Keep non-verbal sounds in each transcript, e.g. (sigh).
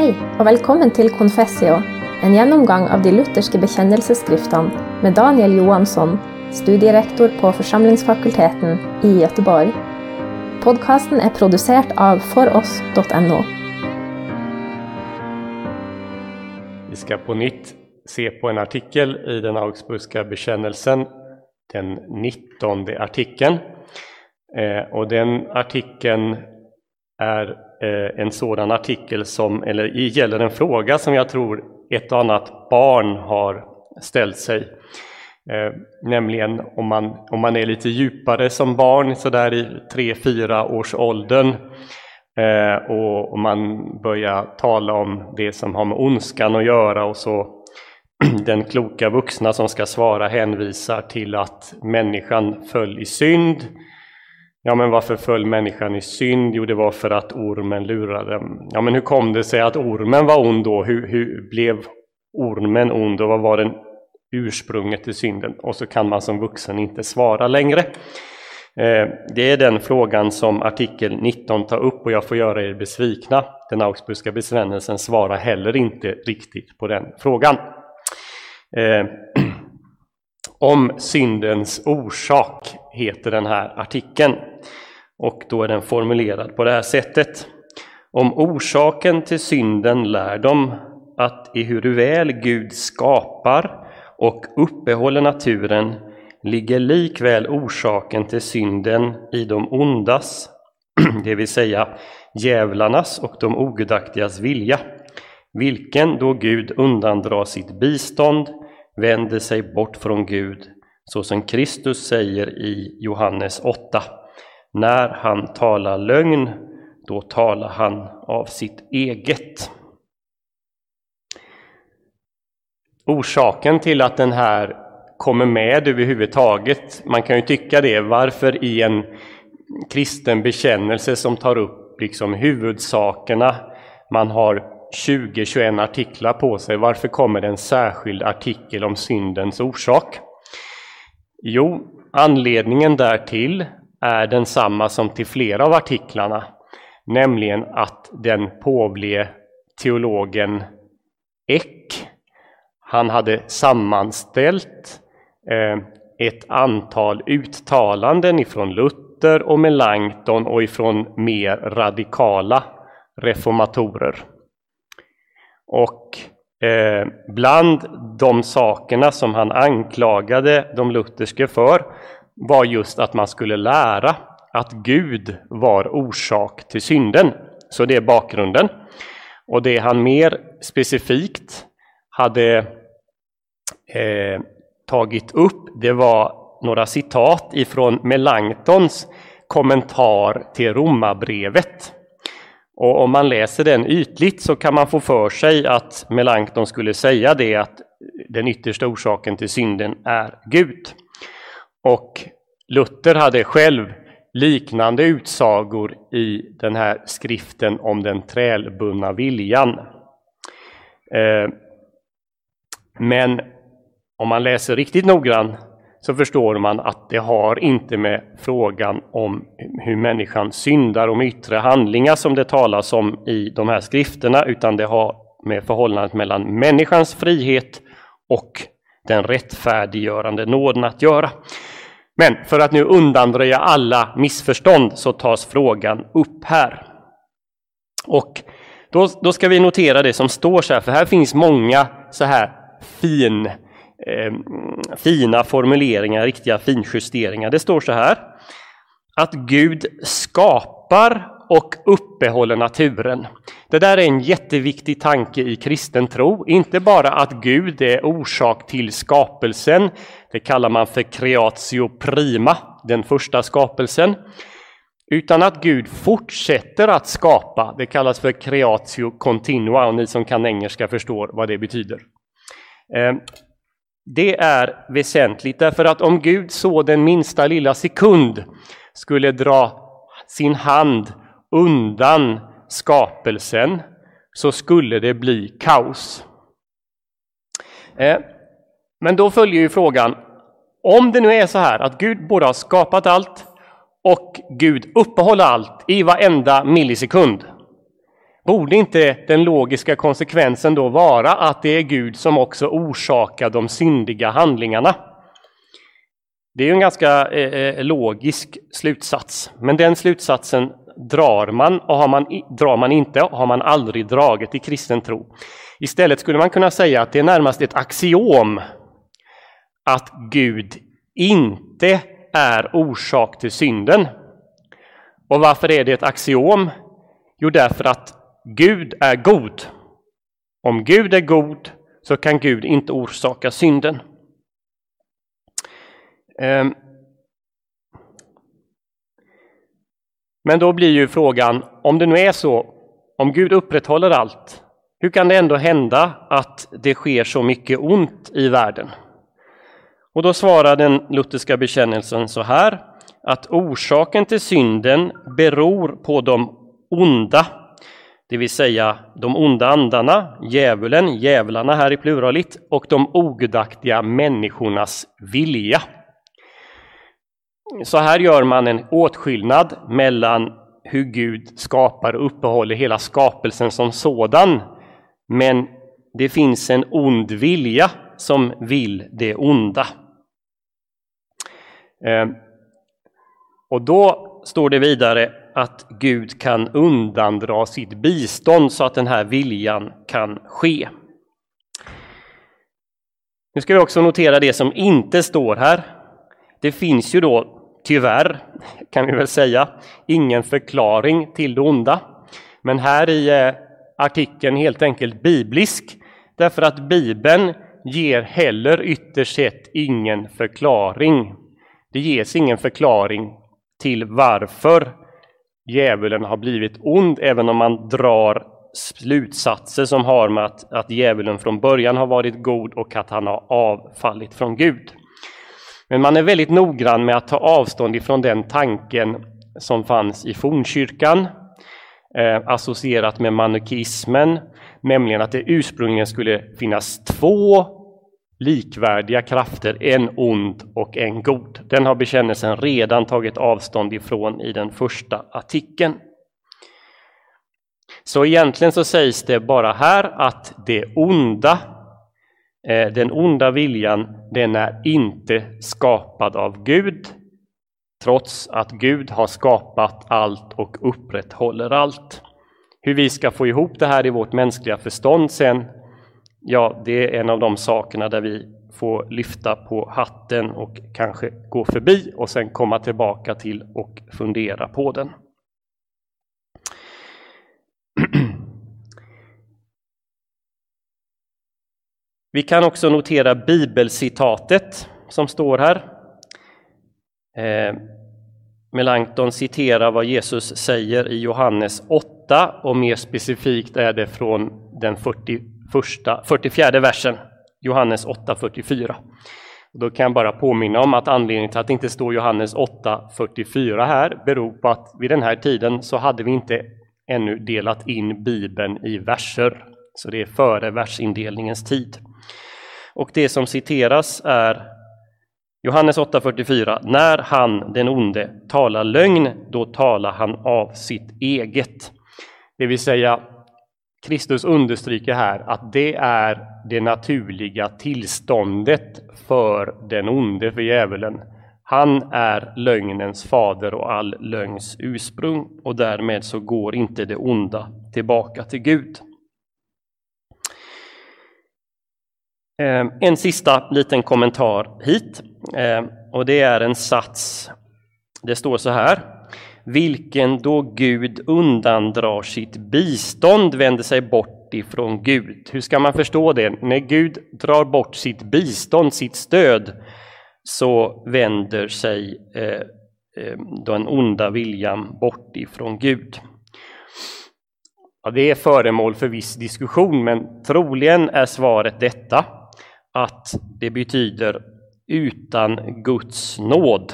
Hei, og velkommen til Confessio, en gjennomgang av de lutherske bekjennelsesskriftene med Daniel Johansson, studierektor på Forsamlingsfakulteten i Göteborg. Podkasten er produsert av foross.no. Vi ska på nytt se på en artikel i den Augsburgska bekännelsen, den 19 artikeln. Eh, och den artikeln är Eh, en sådan artikel som, eller gäller en fråga som jag tror ett och annat barn har ställt sig. Eh, nämligen om man, om man är lite djupare som barn, sådär i tre fyra års åldern eh, och man börjar tala om det som har med ondskan att göra och så (clears throat) den kloka vuxna som ska svara hänvisar till att människan föll i synd. Ja, men varför föll människan i synd? Jo, det var för att ormen lurade. Ja, men hur kom det sig att ormen var ond då? Hur, hur blev ormen ond och vad var den ursprunget till synden? Och så kan man som vuxen inte svara längre. Eh, det är den frågan som artikel 19 tar upp och jag får göra er besvikna. Den Augsburgska besvänelsen svarar heller inte riktigt på den frågan. Eh, om syndens orsak heter den här artikeln och då är den formulerad på det här sättet. Om orsaken till synden lär de att ehuru väl Gud skapar och uppehåller naturen ligger likväl orsaken till synden i de ondas, (clears throat) det vill säga djävlarnas och de ogudaktigas vilja, vilken då Gud undandrar sitt bistånd vänder sig bort från Gud, så som Kristus säger i Johannes 8. När han talar lögn, då talar han av sitt eget. Orsaken till att den här kommer med överhuvudtaget, man kan ju tycka det, varför i en kristen bekännelse som tar upp liksom huvudsakerna, man har 20-21 artiklar på sig. Varför kommer det en särskild artikel om syndens orsak? Jo, anledningen därtill är densamma som till flera av artiklarna, nämligen att den påvlige teologen Eck, han hade sammanställt eh, ett antal uttalanden ifrån Luther och Melanchthon och ifrån mer radikala reformatorer. Och eh, bland de sakerna som han anklagade de lutherska för var just att man skulle lära att Gud var orsak till synden. Så det är bakgrunden. Och det han mer specifikt hade eh, tagit upp, det var några citat ifrån Melanchtons kommentar till Romarbrevet. Och om man läser den ytligt så kan man få för sig att Melanchthon skulle säga det att den yttersta orsaken till synden är Gud. Och Luther hade själv liknande utsagor i den här skriften om den trälbundna viljan. Eh, men om man läser riktigt noggrant så förstår man att det har inte med frågan om hur människan syndar och med yttre handlingar som det talas om i de här skrifterna, utan det har med förhållandet mellan människans frihet och den rättfärdiggörande nåden att göra. Men för att nu undanröja alla missförstånd så tas frågan upp här. Och då, då ska vi notera det som står så här, för här finns många så här fin eh, fina formuleringar, riktiga finjusteringar. Det står så här att Gud skapar och uppehåller naturen. Det där är en jätteviktig tanke i kristen tro. Inte bara att Gud är orsak till skapelsen, det kallar man för creatio prima, den första skapelsen, utan att Gud fortsätter att skapa. Det kallas för creatio continua och ni som kan engelska förstår vad det betyder. Ehm, det är väsentligt därför att om Gud så den minsta lilla sekund skulle dra sin hand undan skapelsen så skulle det bli kaos. Eh, men då följer ju frågan, om det nu är så här att Gud både har skapat allt och Gud uppehåller allt i varenda millisekund. Borde inte den logiska konsekvensen då vara att det är Gud som också orsakar de syndiga handlingarna? Det är ju en ganska eh, eh logisk slutsats, men den slutsatsen drar man och har man, drar man inte har man aldrig dragit i kristen tro. Istället skulle man kunna säga att det är närmast ett axiom att Gud inte är orsak till synden. Och varför är det ett axiom? Jo, därför att Gud är god. Om Gud är god så kan Gud inte orsaka synden. Ehm. Men då blir ju frågan, om det nu är så, om Gud upprätthåller allt, hur kan det ändå hända att det sker så mycket ont i världen? Och då svarar den lutherska bekännelsen så här, att orsaken till synden beror på de onda, det vill säga de onda andarna, djävulen, djävlarna här i pluralit, och de ogudaktiga människornas vilja. Så här gör man en åtskillnad mellan hur Gud skapar och uppehåller hela skapelsen som sådan. Men det finns en ond vilja som vill det onda. Ehm, och då står det vidare att Gud kan undandra sitt bistånd så att den här viljan kan ske. Nu ska vi också notera det som inte står här. Det finns ju då tyvärr, kan vi väl säga, ingen förklaring till det onda. Men här i eh, artikeln helt enkelt biblisk, därför att Bibeln ger heller ytterst sett ingen förklaring. Det ges ingen förklaring till varför djävulen har blivit ond, även om man drar slutsatser som har med att, att djävulen från början har varit god och att han har avfallit från Gud. Men man är väldigt noggrann med att ta avstånd ifrån den tanken som fanns i fornkyrkan, eh, associerat med manukismen, nämligen att det ursprungligen skulle finnas två likvärdiga krafter, en ond och en god. Den har bekännelsen redan tagit avstånd ifrån i den första artikeln. Så egentligen så sägs det bara här att det onda eh, den onda viljan, den är inte skapad av Gud, trots att Gud har skapat allt och upprätthåller allt. Hur vi ska få ihop det här i vårt mänskliga förstånd sen, ja, det är en av de sakerna där vi får lyfta på hatten och kanske gå förbi och sen komma tillbaka till och fundera på den. (clears throat) Vi kan också notera bibelcitatet som står här. Eh, Melanchthon citerar vad Jesus säger i Johannes 8 och mer specifikt är det från den 40 41, 44 versen, Johannes 8.44. Då kan jag bara påminna om att anledningen till att det inte står Johannes 8.44 här beror på att vid den här tiden så hade vi inte ännu delat in Bibeln i verser, så det är före versindelningens tid. Och det som citeras är Johannes 8.44. När han, den onde, talar lögn, då talar han av sitt eget. Det vill säga, Kristus understryker här att det är det naturliga tillståndet för den onde, för djävulen. Han är lögnens fader och all lögns ursprung och därmed så går inte det onda tillbaka till Gud. Ehm, en sista liten kommentar hit, ehm, och det är en sats. Det står så här. Vilken då Gud undandrar sitt bistånd vänder sig bort ifrån Gud. Hur ska man förstå det? När Gud drar bort sitt bistånd, sitt stöd, så vänder sig eh, eh den onda viljan bort ifrån Gud. Ja, det är föremål för viss diskussion, men troligen är svaret detta att det betyder utan Guds nåd.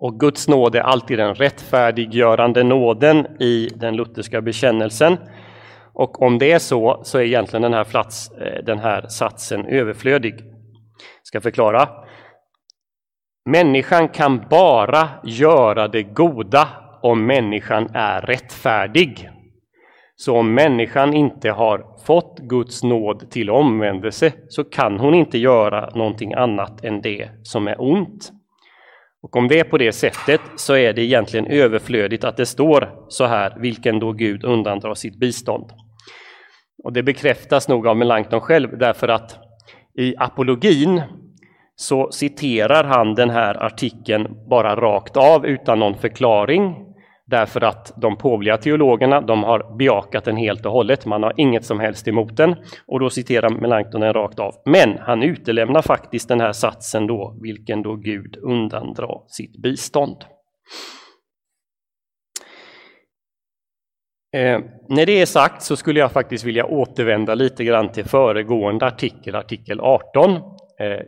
Och Guds nåd är alltid den rättfärdiggörande nåden i den lutherska bekännelsen. Och om det är så, så är egentligen den här, plats, eh, den här satsen överflödig. Jag ska förklara. Människan kan bara göra det goda om människan är rättfärdig. Så om människan inte har fått Guds nåd till omvändelse så kan hon inte göra någonting annat än det som är ont. Och om det är på det sättet så är det egentligen överflödigt att det står så här, vilken då Gud undandrar sitt bistånd. Och det bekräftas nog av Melanchthon själv därför att i apologin så citerar han den här artikeln bara rakt av utan någon förklaring därför att de påvliga teologerna de har bejakat den helt och hållet. Man har inget som helst emot den och då citerar Melanchthon den rakt av. Men han utelämnar faktiskt den här satsen då, vilken då Gud undandrar sitt bistånd. Eh, när det är sagt så skulle jag faktiskt vilja återvända lite grann till föregående artikel, artikel 18. Eh,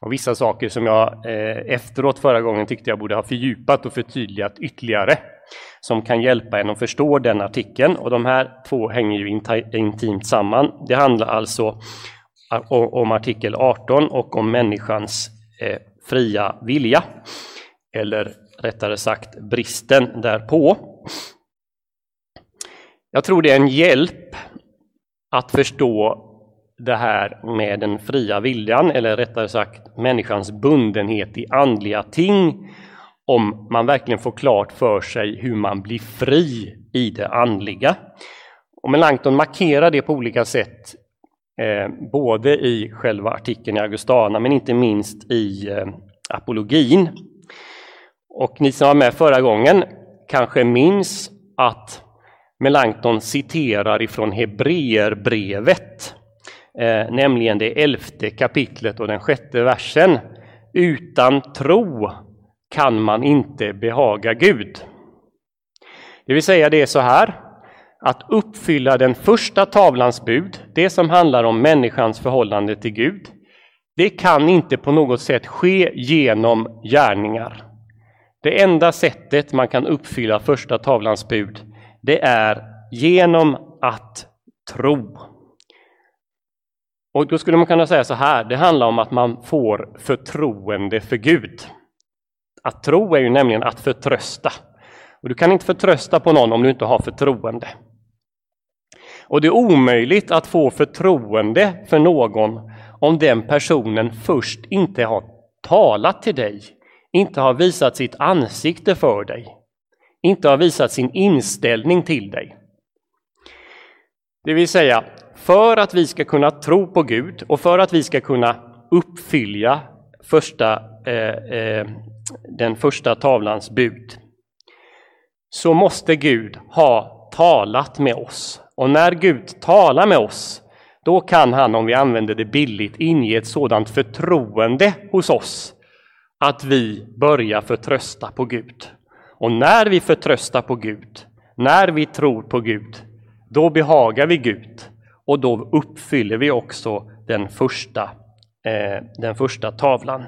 och vissa saker som jag eh, efteråt förra gången tyckte jag borde ha fördjupat och förtydligat ytterligare som kan hjälpa en att förstå den artikeln. Och de här två hänger ju intimt samman. Det handlar alltså om artikel 18 och om människans eh, fria vilja. Eller rättare sagt bristen därpå. Jag tror det är en hjälp att förstå det här med den fria viljan, eller rättare sagt människans bundenhet i andliga ting, om man verkligen får klart för sig hur man blir fri i det andliga. Och Melanchthon markerar det på olika sätt, eh, både i själva artikeln i Augustana, men inte minst i eh, apologin. Och ni som var med förra gången kanske minns att Melanchthon citerar ifrån Hebreerbrevet, eh, nämligen det elfte kapitlet och den sjätte versen. Utan tro kan man inte behaga Gud. Det vill säga det är så här, att uppfylla den första tavlans bud, det som handlar om människans förhållande till Gud, det kan inte på något sätt ske genom gärningar. Det enda sättet man kan uppfylla första tavlans bud, det är genom att tro. Och då skulle man kunna säga så här, det handlar om att man får förtroende för Gud. Att tro är ju nämligen att förtrösta. Och du kan inte förtrösta på någon om du inte har förtroende. Och det är omöjligt att få förtroende för någon om den personen först inte har talat till dig, inte har visat sitt ansikte för dig, inte har visat sin inställning till dig. Det vill säga, för att vi ska kunna tro på Gud och för att vi ska kunna uppfylla första eh, eh, den första tavlans bud, så måste Gud ha talat med oss. Och när Gud talar med oss, då kan han, om vi använder det billigt, inge ett sådant förtroende hos oss att vi börjar förtrösta på Gud. Och när vi förtröstar på Gud, när vi tror på Gud, då behagar vi Gud och då uppfyller vi också den första, eh, den första tavlan.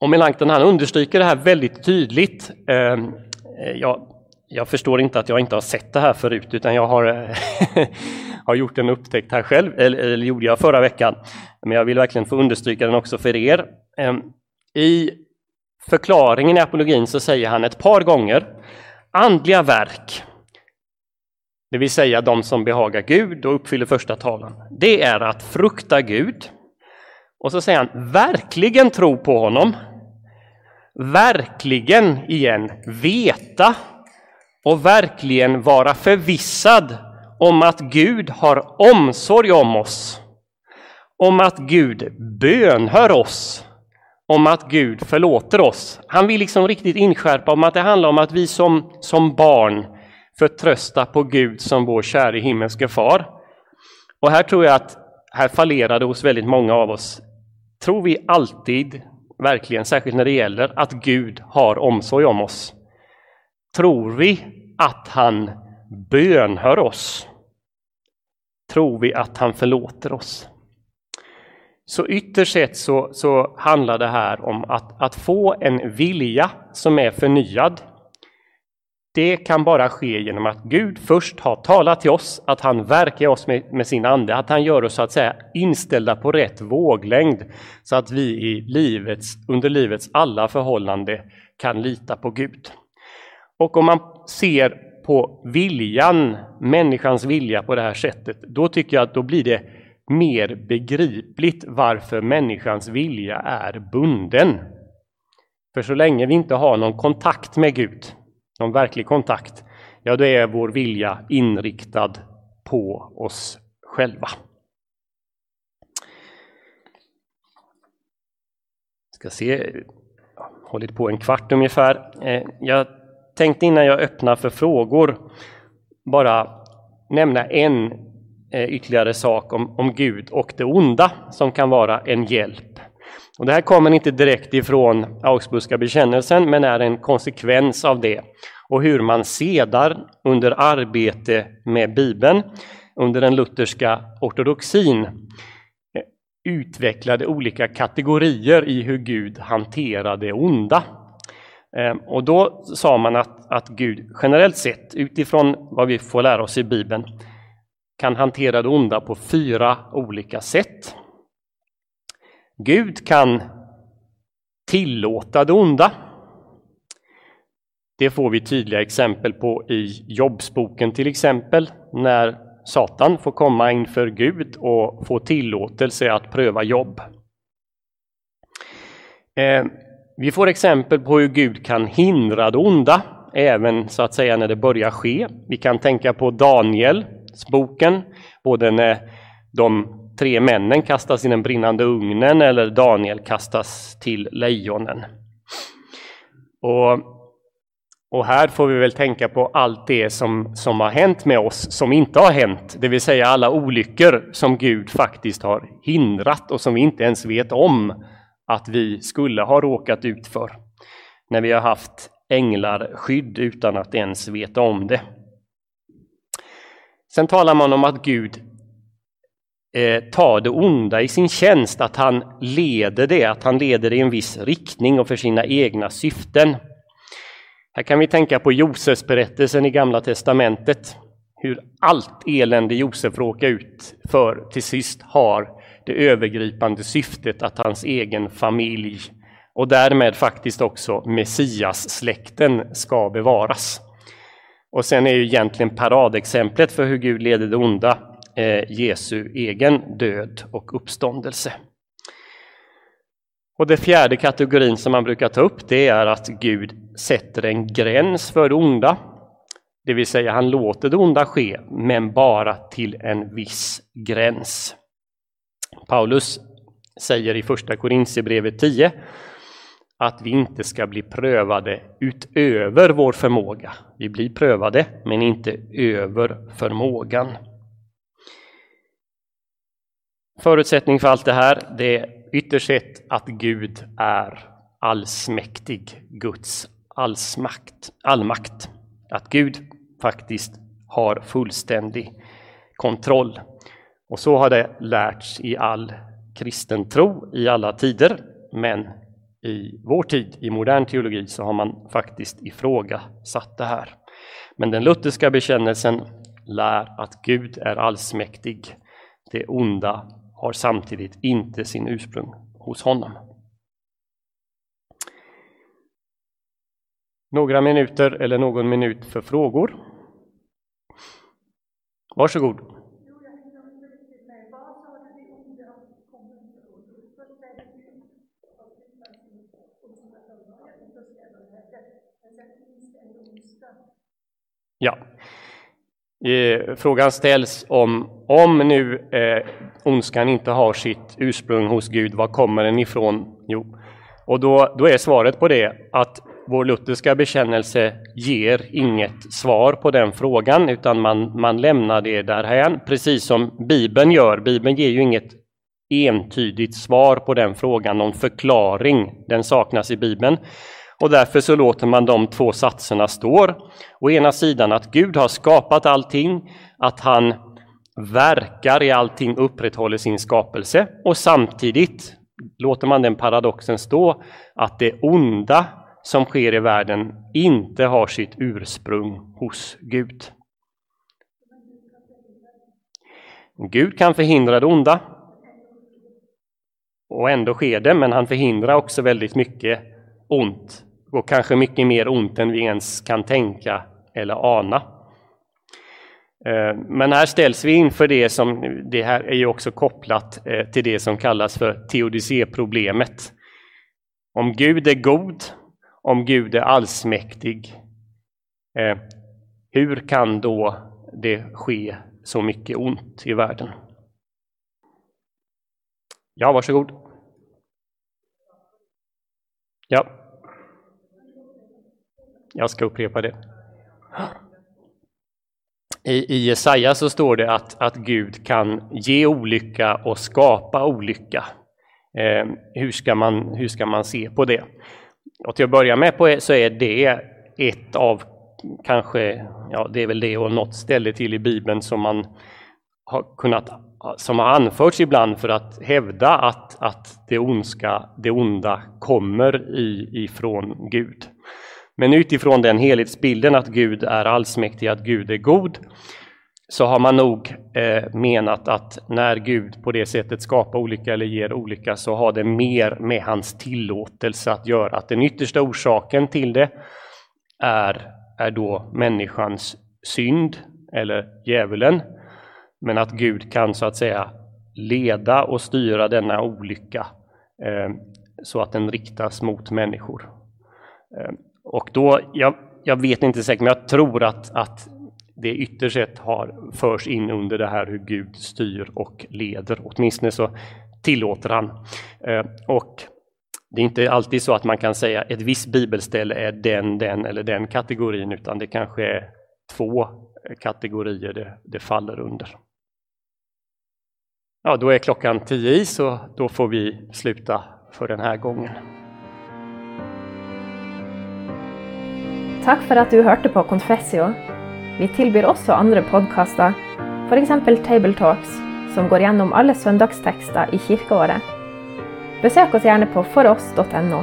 Och Melanchthon han understryker det här väldigt tydligt. Ehm, eh, jag, jag, förstår inte att jag inte har sett det här förut, utan jag har, (laughs) har gjort en upptäckt här själv, eller, eller gjorde jag förra veckan. Men jag vill verkligen få understryka den också för er. Eh, I förklaringen i apologin så säger han ett par gånger andliga verk, det vill säga de som behagar Gud och uppfyller första talan, det är att frukta Gud. Och så säger han verkligen tro på honom, verkligen igen veta och verkligen vara förvissad om att Gud har omsorg om oss, om att Gud bönhör oss, om att Gud förlåter oss. Han vill liksom riktigt inskärpa om att det handlar om att vi som, som barn Förtrösta på Gud som vår käre himmelske far. Och här tror jag att här fallerar det hos väldigt många av oss. Tror vi alltid verkligen, särskilt när det gäller att Gud har omsorg om oss. Tror vi att han bönhör oss? Tror vi att han förlåter oss? Så ytterst sett så, så handlar det här om att, att få en vilja som är förnyad det kan bara ske genom att Gud först har talat till oss, att han verkar oss med, med, sin ande, att han gör oss så att säga inställda på rätt våglängd så att vi i livets, under livets alla förhållanden kan lita på Gud. Och om man ser på viljan, människans vilja på det här sättet, då tycker jag att då blir det mer begripligt varför människans vilja är bunden. För så länge vi inte har någon kontakt med Gud, någon verklig kontakt, ja då är vår vilja inriktad på oss själva. Ska se, hållit på en kvart ungefär. Eh, jag tänkte innan jag öppnar för frågor bara nämna en eh, ytterligare sak om, om Gud och det onda som kan vara en hjälp. Och det här kommer inte direkt ifrån Augsburgska bekännelsen men är en konsekvens av det och hur man sedan under arbete med Bibeln under den lutherska ortodoxin eh, utvecklade olika kategorier i hur Gud hanterar det onda. Ehm, och då sa man att, att Gud generellt sett, utifrån vad vi får lära oss i Bibeln, kan hantera det onda på fyra olika sätt. Gud kan tillåta det onda. Det får vi tydliga exempel på i Jobbsboken till exempel, när Satan får komma inför Gud och få tillåtelse att pröva jobb. Eh, vi får exempel på hur Gud kan hindra det onda, även så att säga när det börjar ske. Vi kan tänka på Daniels boken, både när de tre männen kastas i den brinnande ugnen eller Daniel kastas till lejonen. Och, och här får vi väl tänka på allt det som, som har hänt med oss som inte har hänt, det vill säga alla olyckor som Gud faktiskt har hindrat och som vi inte ens vet om att vi skulle ha råkat ut för när vi har haft änglarskydd utan att ens veta om det. Sen talar man om att Gud eh, tar det onda i sin tjänst, att han leder det, att han leder det i en viss riktning och för sina egna syften. Här kan vi tänka på Josefs berättelsen i Gamla testamentet, hur allt elände Josef råkar ut för till sist har det övergripande syftet att hans egen familj och därmed faktiskt också Messias-släkten ska bevaras. Och sen är ju egentligen paradexemplet för hur Gud leder det onda Eh, Jesu egen död och uppståndelse. Och den fjärde kategorin som man brukar ta upp det är att Gud sätter en gräns för det onda. Det vill säga han låter det onda ske, men bara till en viss gräns. Paulus säger i första Korintierbrevet 10 att vi inte ska bli prövade utöver vår förmåga. Vi blir prövade, men inte över förmågan. Förutsättning för allt det här, det är ytterst sett att Gud är allsmäktig, Guds allsmakt, allmakt. Att Gud faktiskt har fullständig kontroll. Och så har det lärts i all kristen tro i alla tider, men i vår tid, i modern teologi, så har man faktiskt ifrågasatt det här. Men den lutherska bekännelsen lär att Gud är allsmäktig. Det onda har samtidigt inte sin ursprung hos honom. Några minuter eller någon minut för frågor. Varsågod. Ja. Eh, frågan ställs om, om nu eh, ondskan inte har sitt ursprung hos Gud, var kommer den ifrån? Jo, och då, då är svaret på det att vår lutherska bekännelse ger inget svar på den frågan, utan man, man lämnar det därhän, precis som Bibeln gör. Bibeln ger ju inget entydigt svar på den frågan, någon förklaring, den saknas i Bibeln. Och därför så låter man de två satserna stå. Å ena sidan att Gud har skapat allting, att han verkar i allting, upprätthåller sin skapelse och samtidigt låter man den paradoxen stå att det onda som sker i världen inte har sitt ursprung hos Gud. Gud kan förhindra det onda. Och ändå sker det, men han förhindrar också väldigt mycket ont och kanske mycket mer ont än vi ens kan tänka eller ana. Eh, men här ställs vi inför det som, det här är ju också kopplat eh, till det som kallas för teodicéproblemet. Om Gud är god, om Gud är allsmäktig, eh, hur kan då det ske så mycket ont i världen? Ja, varsågod. Ja. Jag ska upprepa det. I, I Jesaja så står det att, att Gud kan ge olycka och skapa olycka. Eh, hur, ska man, hur ska man se på det? Och till att börja med på så är det ett av kanske, ja det är väl det och något ställe till i Bibeln som man har kunnat, som har anförts ibland för att hävda att, att det ondska, det onda kommer i, ifrån Gud. Men utifrån den helhetsbilden att Gud är allsmäktig, att Gud är god, så har man nog eh, menat att när Gud på det sättet skapar olika eller ger olika så har det mer med hans tillåtelse att göra. Att den yttersta orsaken till det är, är då människans synd eller djävulen. Men att Gud kan så att säga leda och styra denna olycka eh, så att den riktas mot människor. Eh, och då, jag, jag vet inte säkert, men jag tror att, att det ytterst sett har förs in under det här hur Gud styr och leder. Åtminstone så tillåter han. Eh, och det är inte alltid så att man kan säga ett visst bibelställe är den, den eller den kategorin, utan det kanske är två kategorier det, det faller under. Ja, då är klockan tio i, så då får vi sluta för den här gången. Tack för att du hørte på Confessio. Vi tilbyr også andre podkaster, f.eks. Table Talks, som går gjennom alle søndagstekster i kirkeåret. Besøk oss gjerne på foross.no.